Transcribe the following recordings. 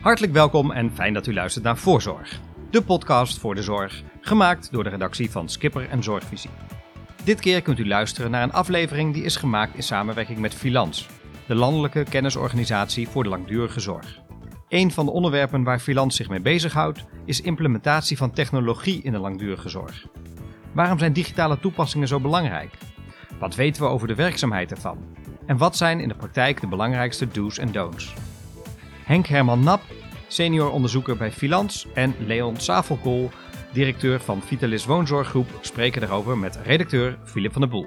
Hartelijk welkom en fijn dat u luistert naar Voorzorg, de podcast voor de zorg, gemaakt door de redactie van Skipper en Zorgvisie. Dit keer kunt u luisteren naar een aflevering die is gemaakt in samenwerking met Filans, de landelijke kennisorganisatie voor de langdurige zorg. Een van de onderwerpen waar Filans zich mee bezighoudt is implementatie van technologie in de langdurige zorg. Waarom zijn digitale toepassingen zo belangrijk? Wat weten we over de werkzaamheid ervan? En wat zijn in de praktijk de belangrijkste do's en don'ts? Henk Herman Nap, senior onderzoeker bij Filans, en Leon Savelkool, directeur van Vitalis Woonzorggroep, spreken daarover met redacteur Filip van der Boel.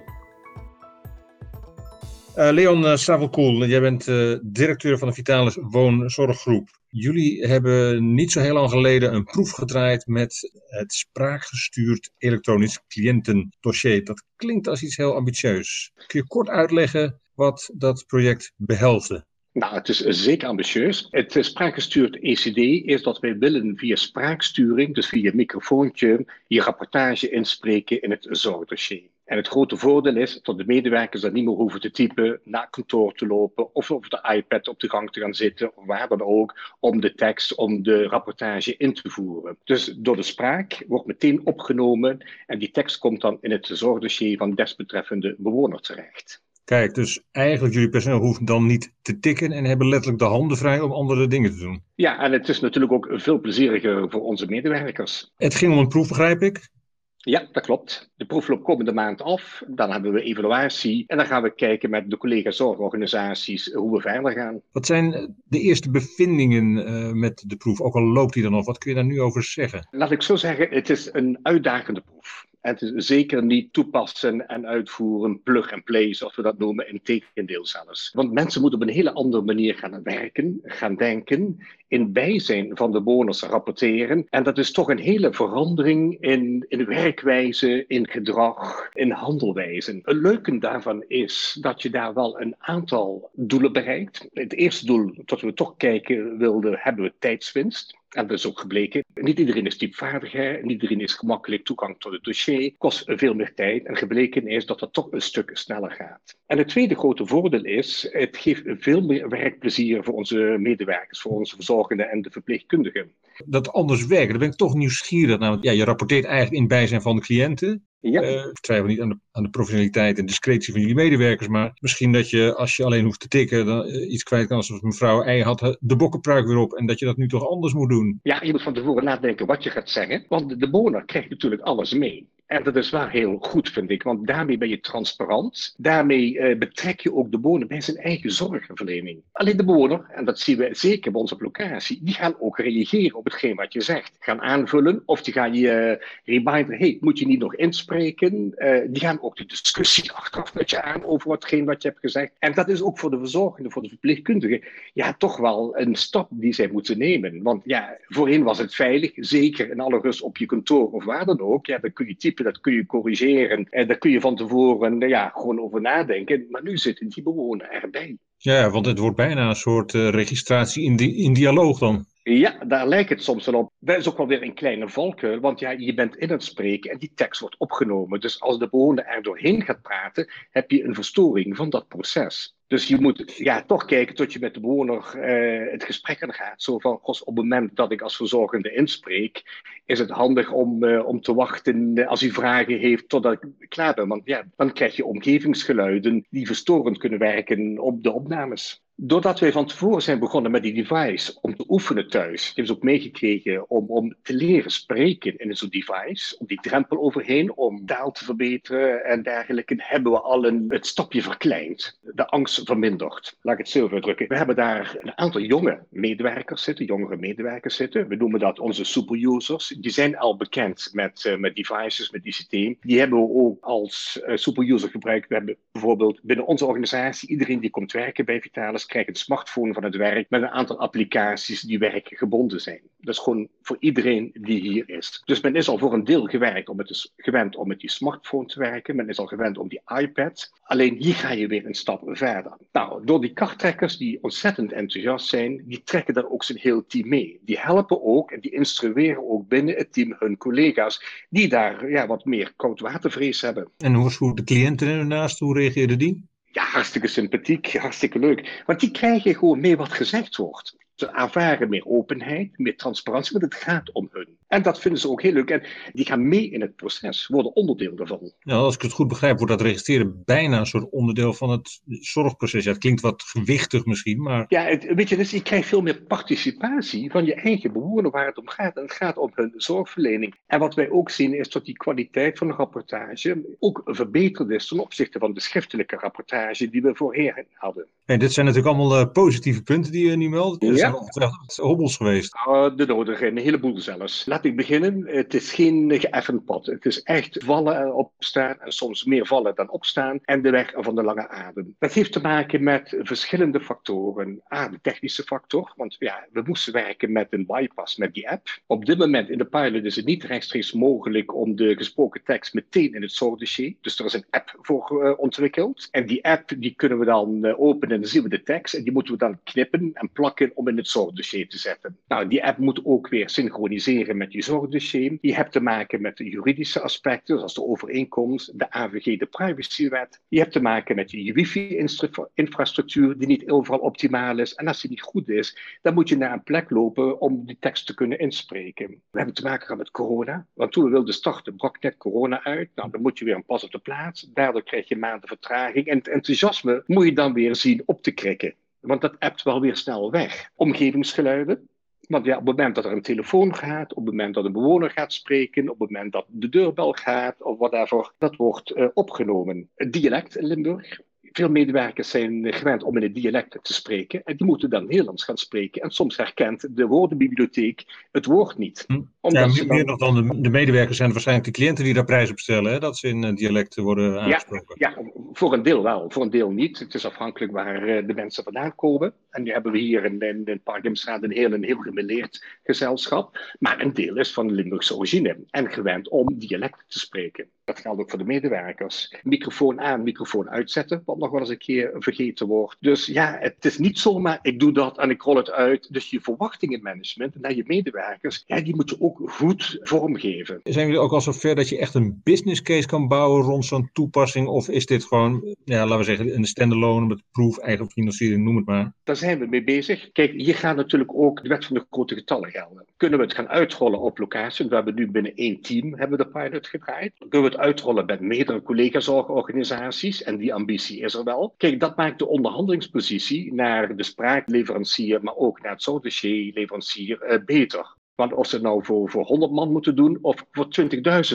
Uh, Leon uh, Savelkool, jij bent uh, directeur van de Vitalis Woonzorggroep. Jullie hebben niet zo heel lang geleden een proef gedraaid met het spraakgestuurd elektronisch cliëntendossier. Dat klinkt als iets heel ambitieus. Kun je kort uitleggen wat dat project behelsde? Nou, het is zeker ambitieus. Het spraakgestuurd ECD is dat wij willen via spraaksturing, dus via microfoontje, je rapportage inspreken in het zorgdossier. En het grote voordeel is dat de medewerkers dat niet meer hoeven te typen, naar kantoor te lopen of op de iPad op de gang te gaan zitten of waar dan ook, om de tekst, om de rapportage in te voeren. Dus door de spraak wordt meteen opgenomen en die tekst komt dan in het zorgdossier van desbetreffende bewoner terecht. Kijk, dus eigenlijk jullie personeel hoeft dan niet te tikken en hebben letterlijk de handen vrij om andere dingen te doen. Ja, en het is natuurlijk ook veel plezieriger voor onze medewerkers. Het ging om een proef, begrijp ik? Ja, dat klopt. De proef loopt komende maand af. Dan hebben we evaluatie. En dan gaan we kijken met de collega-zorgorganisaties hoe we verder gaan. Wat zijn de eerste bevindingen uh, met de proef? Ook al loopt die dan nog, wat kun je daar nu over zeggen? Laat ik zo zeggen, het is een uitdagende proef. Het is zeker niet toepassen en uitvoeren, plug and play, zoals we dat noemen, in tegendeel zelfs. Want mensen moeten op een hele andere manier gaan werken, gaan denken, in bijzijn van de bewoners rapporteren. En dat is toch een hele verandering in, in werkwijze, in gedrag, in handelwijze. Een leuke daarvan is dat je daar wel een aantal doelen bereikt. Het eerste doel dat we toch kijken wilden, hebben we tijdswinst. En dat is ook gebleken. Niet iedereen is diepvaardig, niet iedereen is gemakkelijk toegang tot het dossier, kost veel meer tijd. En gebleken is dat het toch een stuk sneller gaat. En het tweede grote voordeel is, het geeft veel meer werkplezier voor onze medewerkers, voor onze verzorgenden en de verpleegkundigen. Dat anders werken, daar ben ik toch nieuwsgierig naar. Ja, je rapporteert eigenlijk in bijzijn van de cliënten. Ja. Uh, ik twijfel niet aan de, aan de, professionaliteit en discretie van jullie medewerkers, maar misschien dat je, als je alleen hoeft te tikken, dan, uh, iets kwijt kan zoals mevrouw Ei had de bokkenpruik weer op en dat je dat nu toch anders moet doen. Ja, je moet van tevoren nadenken wat je gaat zeggen, want de, de bewoner krijgt natuurlijk alles mee. En dat is wel heel goed, vind ik, want daarmee ben je transparant. Daarmee uh, betrek je ook de bewoner bij zijn eigen zorgverlening. Alleen de bewoner, en dat zien we zeker bij onze locatie, die gaan ook reageren op hetgeen wat je zegt. Gaan aanvullen of die gaan je uh, reminder, hey, moet je niet nog inspreken? Uh, die gaan ook de discussie achteraf met je aan over watgeen wat je hebt gezegd. En dat is ook voor de verzorgenden, voor de verpleegkundigen, ja, toch wel een stap die zij moeten nemen. Want ja, voorheen was het veilig, zeker in alle rust op je kantoor of waar dan ook. Ja, dan kun je typen dat kun je corrigeren. En daar kun je van tevoren ja, gewoon over nadenken. Maar nu zitten die bewoner erbij. Ja, want het wordt bijna een soort uh, registratie in, in dialoog dan. Ja, daar lijkt het soms wel op. Dat is ook wel weer een kleine valkuil, want ja, je bent in het spreken en die tekst wordt opgenomen. Dus als de bewoner er doorheen gaat praten, heb je een verstoring van dat proces. Dus je moet ja, toch kijken tot je met de bewoner uh, het gesprek aan gaat. Zo van, op het moment dat ik als verzorgende inspreek, is het handig om, uh, om te wachten als hij vragen heeft totdat ik klaar ben. Want ja, dan krijg je omgevingsgeluiden die verstorend kunnen werken op de opnames. Doordat wij van tevoren zijn begonnen met die device om te oefenen thuis, hebben ze ook meegekregen om, om te leren spreken in zo'n device, om die drempel overheen, om taal te verbeteren en dergelijke, hebben we al een, het stapje verkleind, de angst verminderd. Laat ik het zo uitdrukken. We hebben daar een aantal jonge medewerkers zitten, jongere medewerkers zitten. We noemen dat onze superusers. Die zijn al bekend met, uh, met devices, met ICT. Die hebben we ook als uh, superuser gebruikt. We hebben bijvoorbeeld binnen onze organisatie, iedereen die komt werken bij Vitalis, krijgt een smartphone van het werk met een aantal applicaties die werkgebonden zijn. Dat is gewoon voor iedereen die hier is. Dus men is al voor een deel gewerkt om het, gewend om met die smartphone te werken. Men is al gewend om die iPad. Alleen hier ga je weer een stap verder. Nou, door die karttrekkers die ontzettend enthousiast zijn, die trekken daar ook zijn heel team mee. Die helpen ook en die instrueren ook binnen het team hun collega's die daar ja, wat meer koudwatervrees hebben. En hoe voelen de cliënten ernaast? Hoe reageerden die? Ja, hartstikke sympathiek, hartstikke leuk. Want die krijgen gewoon mee wat gezegd wordt. Ze aanvaren meer openheid, meer transparantie, want het gaat om hun. En dat vinden ze ook heel leuk. En die gaan mee in het proces, worden onderdeel daarvan. Nou, als ik het goed begrijp, wordt dat registreren bijna een soort onderdeel van het zorgproces. Ja, het klinkt wat gewichtig misschien, maar... Ja, het, weet je, dus je krijgt veel meer participatie van je eigen bewoner waar het om gaat. En het gaat om hun zorgverlening. En wat wij ook zien is dat die kwaliteit van de rapportage ook verbeterd is ten opzichte van de schriftelijke rapportage die we voorheen hadden. En dit zijn natuurlijk allemaal uh, positieve punten die je nu meldt. Er zijn ongetwijfeld hobbels geweest. Uh, de nodige, een heleboel zelfs. Laat ik beginnen. Het is geen geëffend pad. Het is echt vallen en opstaan en soms meer vallen dan opstaan. En de weg van de lange adem. Dat heeft te maken met verschillende factoren. A, de technische factor. Want ja, we moesten werken met een bypass, met die app. Op dit moment in de pilot is het niet rechtstreeks mogelijk om de gesproken tekst meteen in het zorgdossier. Dus er is een app voor uh, ontwikkeld. En die app die kunnen we dan uh, openen en dan zien we de tekst. En die moeten we dan knippen en plakken om in het zorgdossier te zetten. Nou, die app moet ook weer synchroniseren met je zorgdossier. Die hebt te maken met de juridische aspecten, zoals de overeenkomst, de AVG, de privacywet. Die hebt te maken met je wifi-infrastructuur, die niet overal optimaal is. En als die niet goed is, dan moet je naar een plek lopen om die tekst te kunnen inspreken. We hebben te maken gehad met corona. Want toen we wilden starten, brak net corona uit. Nou, dan moet je weer een pas op de plaats. Daardoor krijg je maanden vertraging. En het enthousiasme moet je dan weer zien op te krikken. Want dat appt wel weer snel weg. Omgevingsgeluiden. Want ja, op het moment dat er een telefoon gaat, op het moment dat een bewoner gaat spreken, op het moment dat de deurbel gaat of whatever, dat wordt uh, opgenomen. Het dialect in Limburg. Veel medewerkers zijn gewend om in het dialect te spreken en die moeten dan Nederlands gaan spreken. En soms herkent de woordenbibliotheek het woord niet. Hm. Ja, meer, dan... nog dan de, de, medewerkers zijn waarschijnlijk de cliënten die daar prijs op stellen, hè? dat ze in uh, dialect worden aangesproken. Ja, ja, voor een deel wel, voor een deel niet. Het is afhankelijk waar uh, de mensen vandaan komen. En nu hebben we hier in, in, in een heel, een heel gemeleerd gezelschap. Maar een deel is van de Limburgse origine en gewend om dialect te spreken. Dat geldt ook voor de medewerkers. Microfoon aan, microfoon uitzetten, wat nog wel eens een keer vergeten wordt. Dus ja, het is niet zomaar ik doe dat en ik rol het uit. Dus je verwachtingenmanagement naar je medewerkers, ja, die moet je ook goed vormgeven. Zijn jullie ook al zover dat je echt een business case kan bouwen rond zo'n toepassing? Of is dit gewoon, ja, laten we zeggen, een standalone met proef, eigen financiering, noem het maar? Daar zijn we mee bezig. Kijk, hier gaat natuurlijk ook de wet van de grote getallen gelden. Kunnen we het gaan uitrollen op locatie? We hebben nu binnen één team hebben de pilot gedraaid. Kunnen we uitrollen met meerdere collega-zorgorganisaties? En die ambitie is er wel. Kijk, dat maakt de onderhandelingspositie naar de spraakleverancier, maar ook naar het zorgdossierleverancier uh, beter. Want of ze het nou voor, voor 100 man moeten doen of voor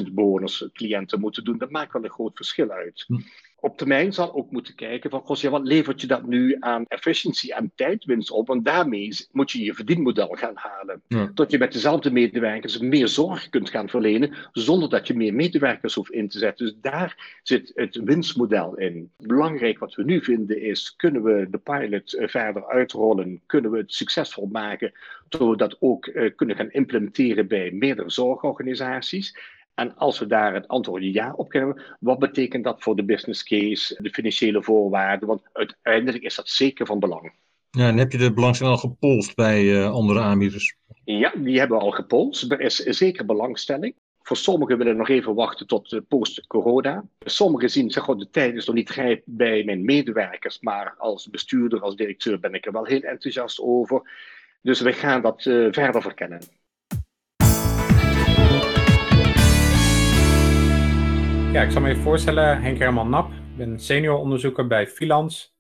20.000 bewoners, cliënten moeten doen, dat maakt wel een groot verschil uit. Hm op termijn zal ook moeten kijken van, goh, ja, wat levert je dat nu aan efficiëntie en tijdwinst op? Want daarmee moet je je verdienmodel gaan halen. Ja. Dat je met dezelfde medewerkers meer zorg kunt gaan verlenen, zonder dat je meer medewerkers hoeft in te zetten. Dus daar zit het winstmodel in. Belangrijk wat we nu vinden is, kunnen we de pilot uh, verder uitrollen? Kunnen we het succesvol maken? Zodat we dat ook uh, kunnen gaan implementeren bij meerdere zorgorganisaties. En als we daar het antwoord ja op kunnen, wat betekent dat voor de business case, de financiële voorwaarden? Want uiteindelijk is dat zeker van belang. Ja, en heb je de belangstelling al gepolst bij uh, andere aanbieders? Ja, die hebben we al gepolst. Er is zeker belangstelling. Voor sommigen willen nog even wachten tot post-corona. Sommigen zien, zeg de tijd is nog niet rijp bij mijn medewerkers, maar als bestuurder, als directeur ben ik er wel heel enthousiast over. Dus we gaan dat uh, verder verkennen. Ja, ik zal me even voorstellen. Henk Herman Nap. Ik ben senior onderzoeker bij Filans.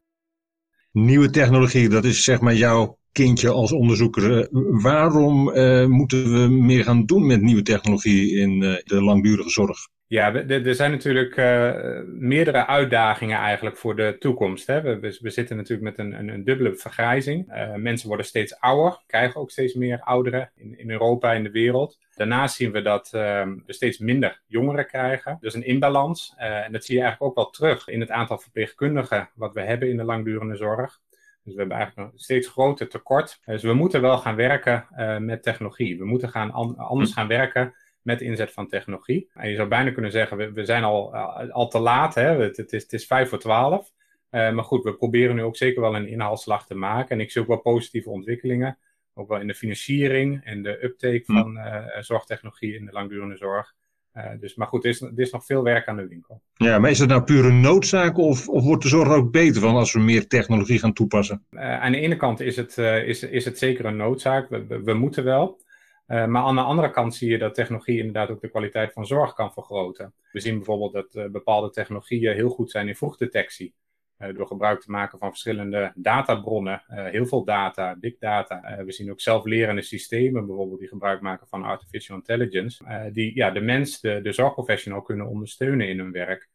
Nieuwe technologie, dat is zeg maar jouw kindje als onderzoeker. Eh, waarom uh, moeten we meer gaan doen met nieuwe technologie in uh, de langdurige zorg? Ja, er zijn natuurlijk uh, meerdere uitdagingen eigenlijk voor de toekomst. Hè. We, we, zitten natuurlijk met een, een, een dubbele vergrijzing. Uh, mensen worden steeds ouder, krijgen ook steeds meer ouderen in, in Europa en de wereld. Daarnaast zien we dat uh, we steeds minder jongeren krijgen. Dus een inbalans. Uh, en dat zie je eigenlijk ook wel terug in het aantal verpleegkundigen wat we hebben in de langdurende zorg. Dus we hebben eigenlijk een steeds groter tekort. Dus we moeten wel gaan werken met technologie. We moeten gaan an anders gaan werken met inzet van technologie. En je zou bijna kunnen zeggen, we, we zijn al, eh, al te laat, hè? Het, het, is, het is vijf voor twaalf. Uh, maar goed, we proberen nu ook zeker wel een inhaalslag te maken. En ik zie ook wel positieve ontwikkelingen. Ook wel in de financiering en de uptake hm. van uh, zorgtechnologie in de langdurende zorg. dus, maar goed, er is, er is nog veel werk aan de winkel. Ja, maar is het nou pure noodzaak of, of wordt de zorg ook beter van als we meer technologie gaan toepassen? aan de ene kant is het, is, is het zeker een noodzaak. We, we, moeten wel. Maar aan de andere kant zie je dat technologie inderdaad ook de kwaliteit van zorg kan vergroten. We zien bijvoorbeeld dat bepaalde technologieën heel goed zijn in vroegdetectie. Uh, door gebruik te maken van verschillende databronnen, heel veel data, big data. We zien ook zelflerende systemen bijvoorbeeld die gebruik maken van artificial intelligence, die ja, de mens, de, zorgprofessional kunnen ondersteunen in hun werk.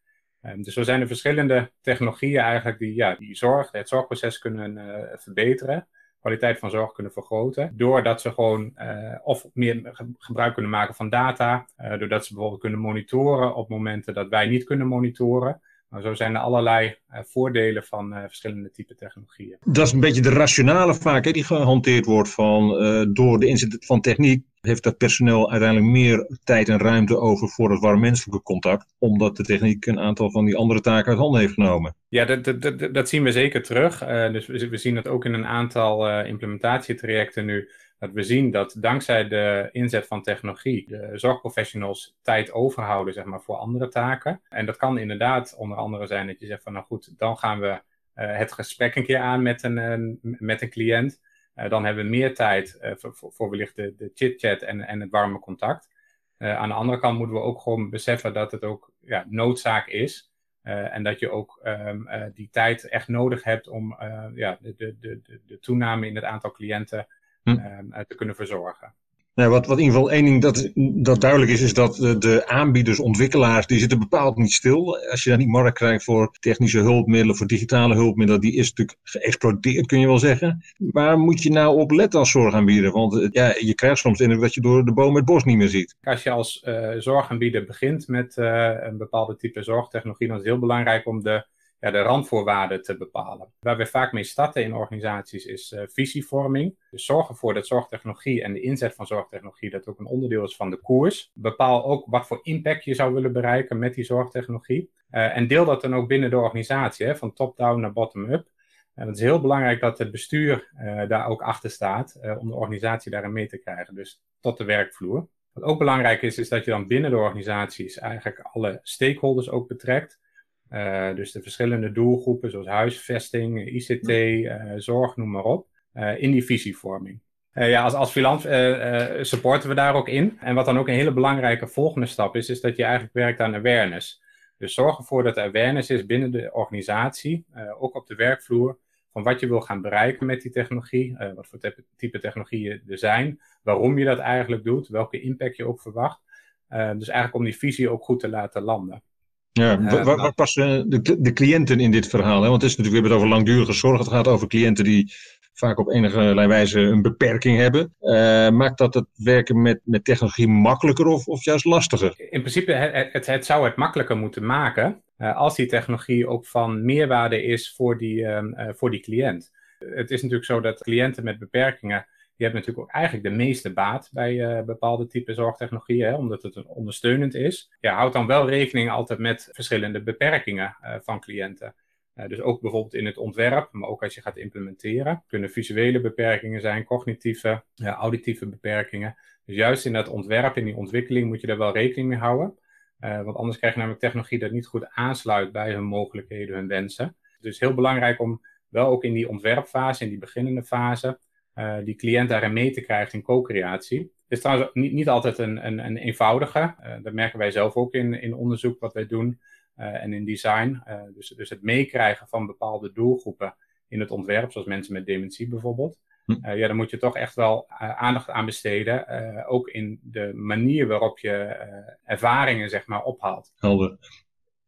dus zo zijn er verschillende technologieën eigenlijk die ja, die zorg, het zorgproces kunnen verbeteren kwaliteit van zorg kunnen vergroten. Doordat ze gewoon uh, of meer gebruik kunnen maken van data. Uh, doordat ze bijvoorbeeld kunnen monitoren op momenten dat wij niet kunnen monitoren. Nou, zo zijn er allerlei uh, voordelen van verschillende type technologieën. Dat is een beetje de rationale vaak hè, die gehanteerd wordt van door de inzet van techniek heeft dat personeel uiteindelijk meer tijd en ruimte over voor het warm menselijke contact, omdat de techniek een aantal van die andere taken uit handen heeft genomen. Ja, dat, dat, dat, zien we zeker terug. dus we, zien dat ook in een aantal implementatietrajecten nu dat we zien dat dankzij de inzet van technologie de zorgprofessionals tijd overhouden zeg maar, voor andere taken. En dat kan inderdaad onder andere zijn dat je zegt van nou goed, dan gaan we uh, het gesprek een keer aan met een, uh, met een cliënt. Uh, dan hebben we meer tijd voor, voor, voor, wellicht de, de chit-chat en, en het warme contact. aan de andere kant moeten we ook gewoon beseffen dat het ook ja, noodzaak is. en dat je ook um, die tijd echt nodig hebt om ja, de, de, de, de toename in het aantal cliënten hm. Ehm, te kunnen verzorgen. Nou, wat, wat in ieder geval één ding dat, dat duidelijk is, is dat de aanbieders, ontwikkelaars, die zitten bepaald niet stil. Als je dan niet markt krijgt voor technische hulpmiddelen, voor digitale hulpmiddelen, die is natuurlijk geëxplodeerd, kun je wel zeggen. Waar moet je nou op letten als zorgaanbieder? Want eh, ja, je krijgt soms indruk dat je door de boom het bos niet meer ziet. Als je als uh, zorgaanbieder begint met uh, een bepaalde type zorgtechnologie, dan is het heel belangrijk om de de randvoorwaarden te bepalen. Waar we vaak mee starten in organisaties is uh, visievorming. Dus zorg ervoor dat zorgtechnologie en de inzet van zorgtechnologie dat ook een onderdeel is van de koers. Bepaal ook wat voor impact je zou willen bereiken met die zorgtechnologie. Uh, en deel dat dan ook binnen de organisatie, hè, van top-down naar bottom-up. En het is heel belangrijk dat het bestuur uh, daar ook achter staat om de organisatie daarin mee te krijgen. Dus tot de werkvloer. Wat ook belangrijk is, is dat je dan binnen de organisaties eigenlijk alle stakeholders ook betrekt. Uh, dus de verschillende doelgroepen, zoals huisvesting, ICT, uh, eh, zorg, noem maar op, uh, in die visievorming. ja, als, als Filant supporten we daar ook in. En wat dan ook een hele belangrijke volgende stap is, is dat je eigenlijk werkt aan awareness. Dus zorg ervoor dat er awareness is binnen de organisatie, ook op de werkvloer, van wat je wil gaan bereiken met die technologie, wat voor type technologieën er zijn, waarom je dat eigenlijk doet, welke impact je ook verwacht. dus eigenlijk om die visie ook goed te laten landen. Ja, waar, waar, passen de, de cliënten in dit verhaal? Hè? Want het is natuurlijk, we hebben het over langdurige zorg. Het gaat over cliënten die vaak op enige wijze een beperking hebben. Uh, maakt dat het werken met, met technologie makkelijker of, of juist lastiger? In principe, het, het, het zou het makkelijker moeten maken. Uh, als die technologie ook van meerwaarde is voor die, uh, voor die cliënt. Het is natuurlijk zo dat cliënten met beperkingen je hebt natuurlijk ook eigenlijk de meeste baat bij uh, bepaalde type zorgtechnologieën, hè, omdat het ondersteunend is. Ja, houd dan wel rekening altijd met verschillende beperkingen uh, van cliënten. Uh, dus ook bijvoorbeeld in het ontwerp, maar ook als je gaat implementeren. Kunnen visuele beperkingen zijn, cognitieve, auditieve beperkingen. Dus juist in dat ontwerp, in die ontwikkeling, moet je daar wel rekening mee houden. want anders krijg je namelijk technologie dat niet goed aansluit bij hun mogelijkheden, hun wensen. Dus heel belangrijk om wel ook in die ontwerpfase, in die beginnende fase, uh, die cliënt daarin mee te krijgen in co-creatie. Het is trouwens niet, niet altijd een, een, een eenvoudige. Uh, dat merken wij zelf ook in, in onderzoek wat wij doen uh, en in design. dus, dus het meekrijgen van bepaalde doelgroepen in het ontwerp, zoals mensen met dementie bijvoorbeeld. Hm. ja, daar moet je toch echt wel aandacht aan besteden. ook in de manier waarop je ervaringen zeg maar ophaalt. Helder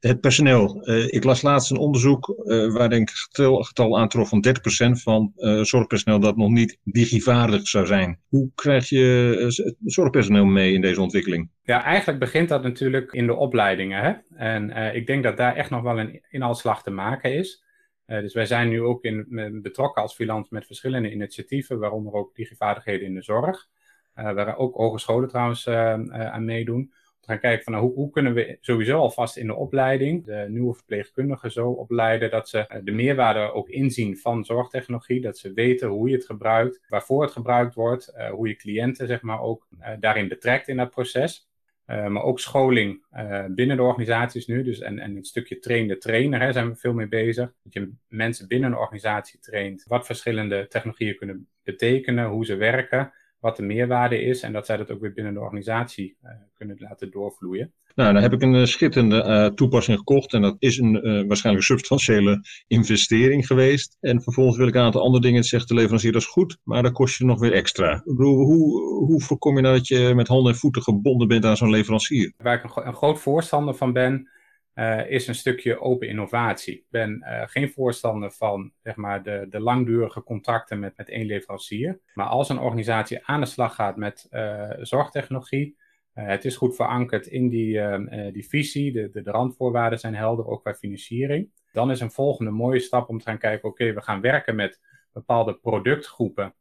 het personeel. Uh, ik las laatst een onderzoek uh, waar ik getal, getal aantrof van 30% van uh, zorgpersoneel dat nog niet digivaardig zou zijn. Hoe krijg je zorgpersoneel mee in deze ontwikkeling? Ja, eigenlijk begint dat natuurlijk in de opleidingen. Hè? En ik denk dat daar echt nog wel een inhaalslag te maken is. dus wij zijn nu ook in, betrokken als freelance met verschillende initiatieven, waaronder ook digivaardigheden in de zorg. waar ook hogescholen trouwens aan meedoen gaan kijken van nou, hoe, hoe, kunnen we sowieso alvast in de opleiding de nieuwe verpleegkundigen zo opleiden dat ze eh, de meerwaarde ook inzien van zorgtechnologie, dat ze weten hoe je het gebruikt, waarvoor het gebruikt wordt, uh, hoe je cliënten zeg maar ook uh, daarin betrekt in dat proces. maar ook scholing binnen de organisaties nu. Dus en, en het stukje train trainer hè, zijn we veel mee bezig. Dat je mensen binnen een organisatie traint wat verschillende technologieën kunnen betekenen, hoe ze werken wat de meerwaarde is en dat zij dat ook weer binnen de organisatie uh, kunnen laten doorvloeien. Nou, dan heb ik een uh, schitterende uh, toepassing gekocht en dat is een waarschijnlijk substantiële investering geweest. En vervolgens wil ik een aantal andere dingen, zegt de leverancier, dat is goed, maar dat kost je nog weer extra. Bedoel, hoe, hoe voorkom je nou dat je met handen en voeten gebonden bent aan zo'n leverancier? Waar ik een, een groot voorstander van ben, uh, is een stukje open innovatie. Ik ben uh, geen voorstander van zeg maar, de, de langdurige contracten met, met één leverancier. Maar als een organisatie aan de slag gaat met uh, zorgtechnologie, het is goed verankerd in die, ehm, die visie, de, de, de, randvoorwaarden zijn helder, ook qua financiering. Dan is een volgende mooie stap om te gaan kijken, oké, we gaan werken met bepaalde productgroepen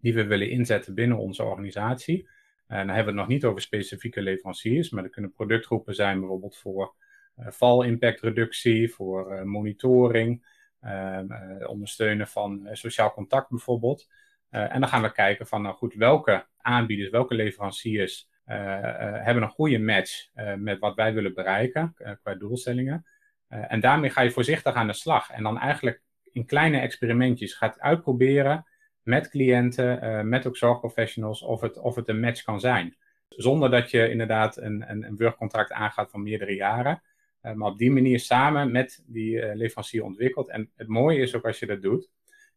die we willen inzetten binnen onze organisatie. En dan hebben we het nog niet over specifieke leveranciers, maar er kunnen productgroepen zijn bijvoorbeeld voor eh, valimpactreductie, voor eh, monitoring, ehm, eh, ondersteunen van sociaal contact bijvoorbeeld. en dan gaan we kijken van, nou goed, welke aanbieders, welke leveranciers hebben een goede match met wat wij willen bereiken qua doelstellingen. en daarmee ga je voorzichtig aan de slag. En dan eigenlijk in kleine experimentjes gaat uitproberen met cliënten, met ook zorgprofessionals, of het, of het een match kan zijn. Zonder dat je inderdaad een, een, een aangaat van meerdere jaren. Eh, maar op die manier samen met die eh, leverancier ontwikkeld. En het mooie is ook als je dat doet,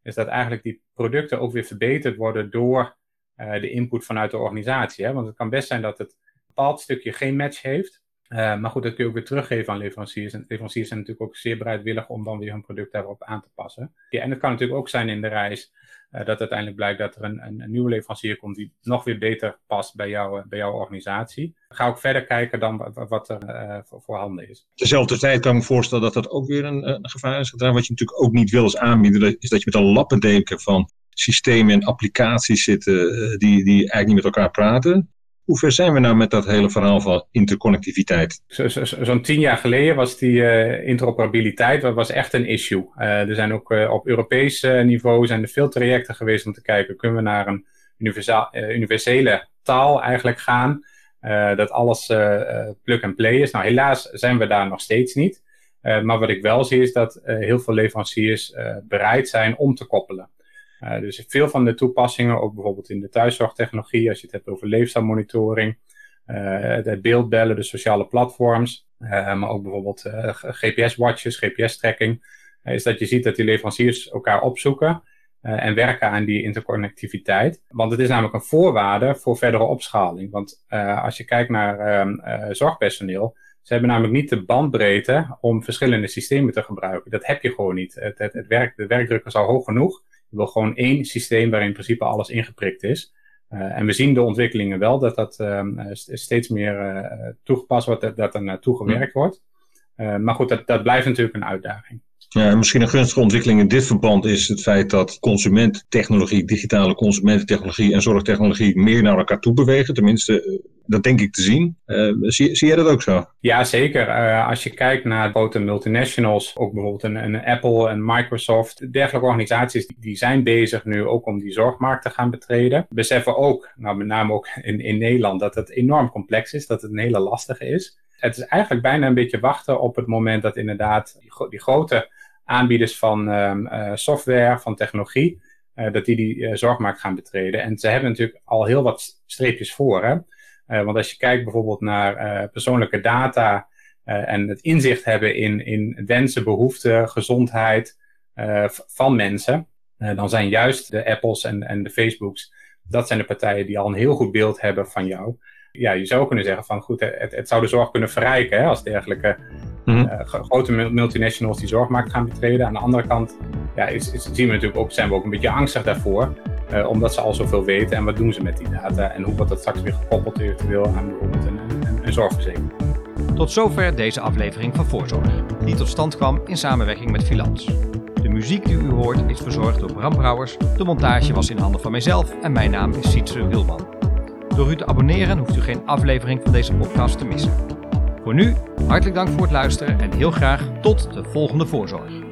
is dat eigenlijk die producten ook weer verbeterd worden door eh, de input vanuit de organisatie. Hè? Want het kan best zijn dat het bepaald stukje geen match heeft. Maar goed, dat kun je ook weer teruggeven aan leveranciers. En leveranciers zijn natuurlijk ook zeer bereidwillig om dan weer hun product daarop aan te passen. Ja, en het kan natuurlijk ook zijn in de reis uh, dat uiteindelijk blijkt dat er een, een, nieuwe leverancier komt die nog weer beter past bij, jou, bij jouw organisatie. Ga ook verder kijken dan wat er voor, voorhanden is. Tezelfde tijd kan ik me voorstellen dat dat ook weer een, gevaar is. Wat je natuurlijk ook niet wil als aanbieder, is dat je met een lappendeken van systemen en applicaties zitten die, die eigenlijk niet met elkaar praten. Hoe ver zijn we nou met dat hele verhaal van interconnectiviteit? Zo'n zo, zo, tien jaar geleden was die uh, interoperabiliteit was echt een issue. Uh, er zijn ook uh, op Europees niveau zijn er veel trajecten geweest om te kijken, kunnen we naar een universele taal eigenlijk gaan? dat alles plug and play is. Nou, helaas zijn we daar nog steeds niet. maar wat ik wel zie is dat heel veel leveranciers bereid zijn om te koppelen. Uh, dus veel van de toepassingen, ook bijvoorbeeld in de thuiszorgtechnologie, als je het hebt over leefstijlmonitoring, uh, het beeldbellen, de sociale platforms, uh, maar ook bijvoorbeeld GPS-watches, GPS-tracking, is dat je ziet dat die leveranciers elkaar opzoeken en werken aan die interconnectiviteit. Want het is namelijk een voorwaarde voor verdere opschaling. Want als je kijkt naar ehm, zorgpersoneel, ze hebben namelijk niet de bandbreedte om verschillende systemen te gebruiken. Dat heb je gewoon niet. Het, het werk, de werkdruk is al hoog genoeg. Je wil gewoon één systeem waarin in principe alles ingeprikt is. Uh, en we zien de ontwikkelingen wel dat dat um, steeds meer uh, toegepast wordt, dat, dat er naartoe gewerkt wordt. Uh, maar goed, dat, dat blijft natuurlijk een uitdaging. Ja, misschien een gunstige ontwikkeling in dit verband is het feit dat consumenttechnologie, digitale consumententechnologie en zorgtechnologie meer naar elkaar toe bewegen. Tenminste, dat denk ik te zien. Uh, zie, zie jij dat ook zo? Ja, zeker. Uh, als je kijkt naar grote multinationals, ook bijvoorbeeld een, een, Apple en Microsoft, dergelijke organisaties, die zijn bezig nu ook om die zorgmarkt te gaan betreden. Beseffen ook, nou met name ook in, in Nederland, dat het enorm complex is, dat het een hele lastige is. Het is eigenlijk bijna een beetje wachten op het moment dat inderdaad die grote aanbieders van um, uh, software, van technologie, uh, dat die die uh, zorgmarkt gaan betreden. En ze hebben natuurlijk al heel wat streepjes voor. Hè? want als je kijkt bijvoorbeeld naar persoonlijke data en het inzicht hebben in, in wensen, behoeften, gezondheid van mensen, dan zijn juist de Apples en, en de Facebooks, dat zijn de partijen die al een heel goed beeld hebben van jou ja, je zou kunnen zeggen van goed, het, het zou de zorg kunnen verrijken hè, als dergelijke mm uh, grote multinationals die zorgmarkt gaan betreden. Aan de andere kant ja, is, is, zien we natuurlijk ook, zijn we ook een beetje angstig daarvoor, uh, omdat ze al zoveel weten en wat doen ze met die data en hoe wordt dat straks weer gekoppeld eventueel aan bijvoorbeeld een, een, een zorgverzekering. Tot zover deze aflevering van Voorzorg, die tot stand kwam in samenwerking met Filans. De muziek die u hoort is verzorgd door Bram Brouwers, de montage was in handen van mijzelf en mijn naam is Sietse Wilman. Door u te abonneren hoeft u geen aflevering van deze podcast te missen. Voor nu, hartelijk dank voor het luisteren en heel graag tot de volgende voorzorg.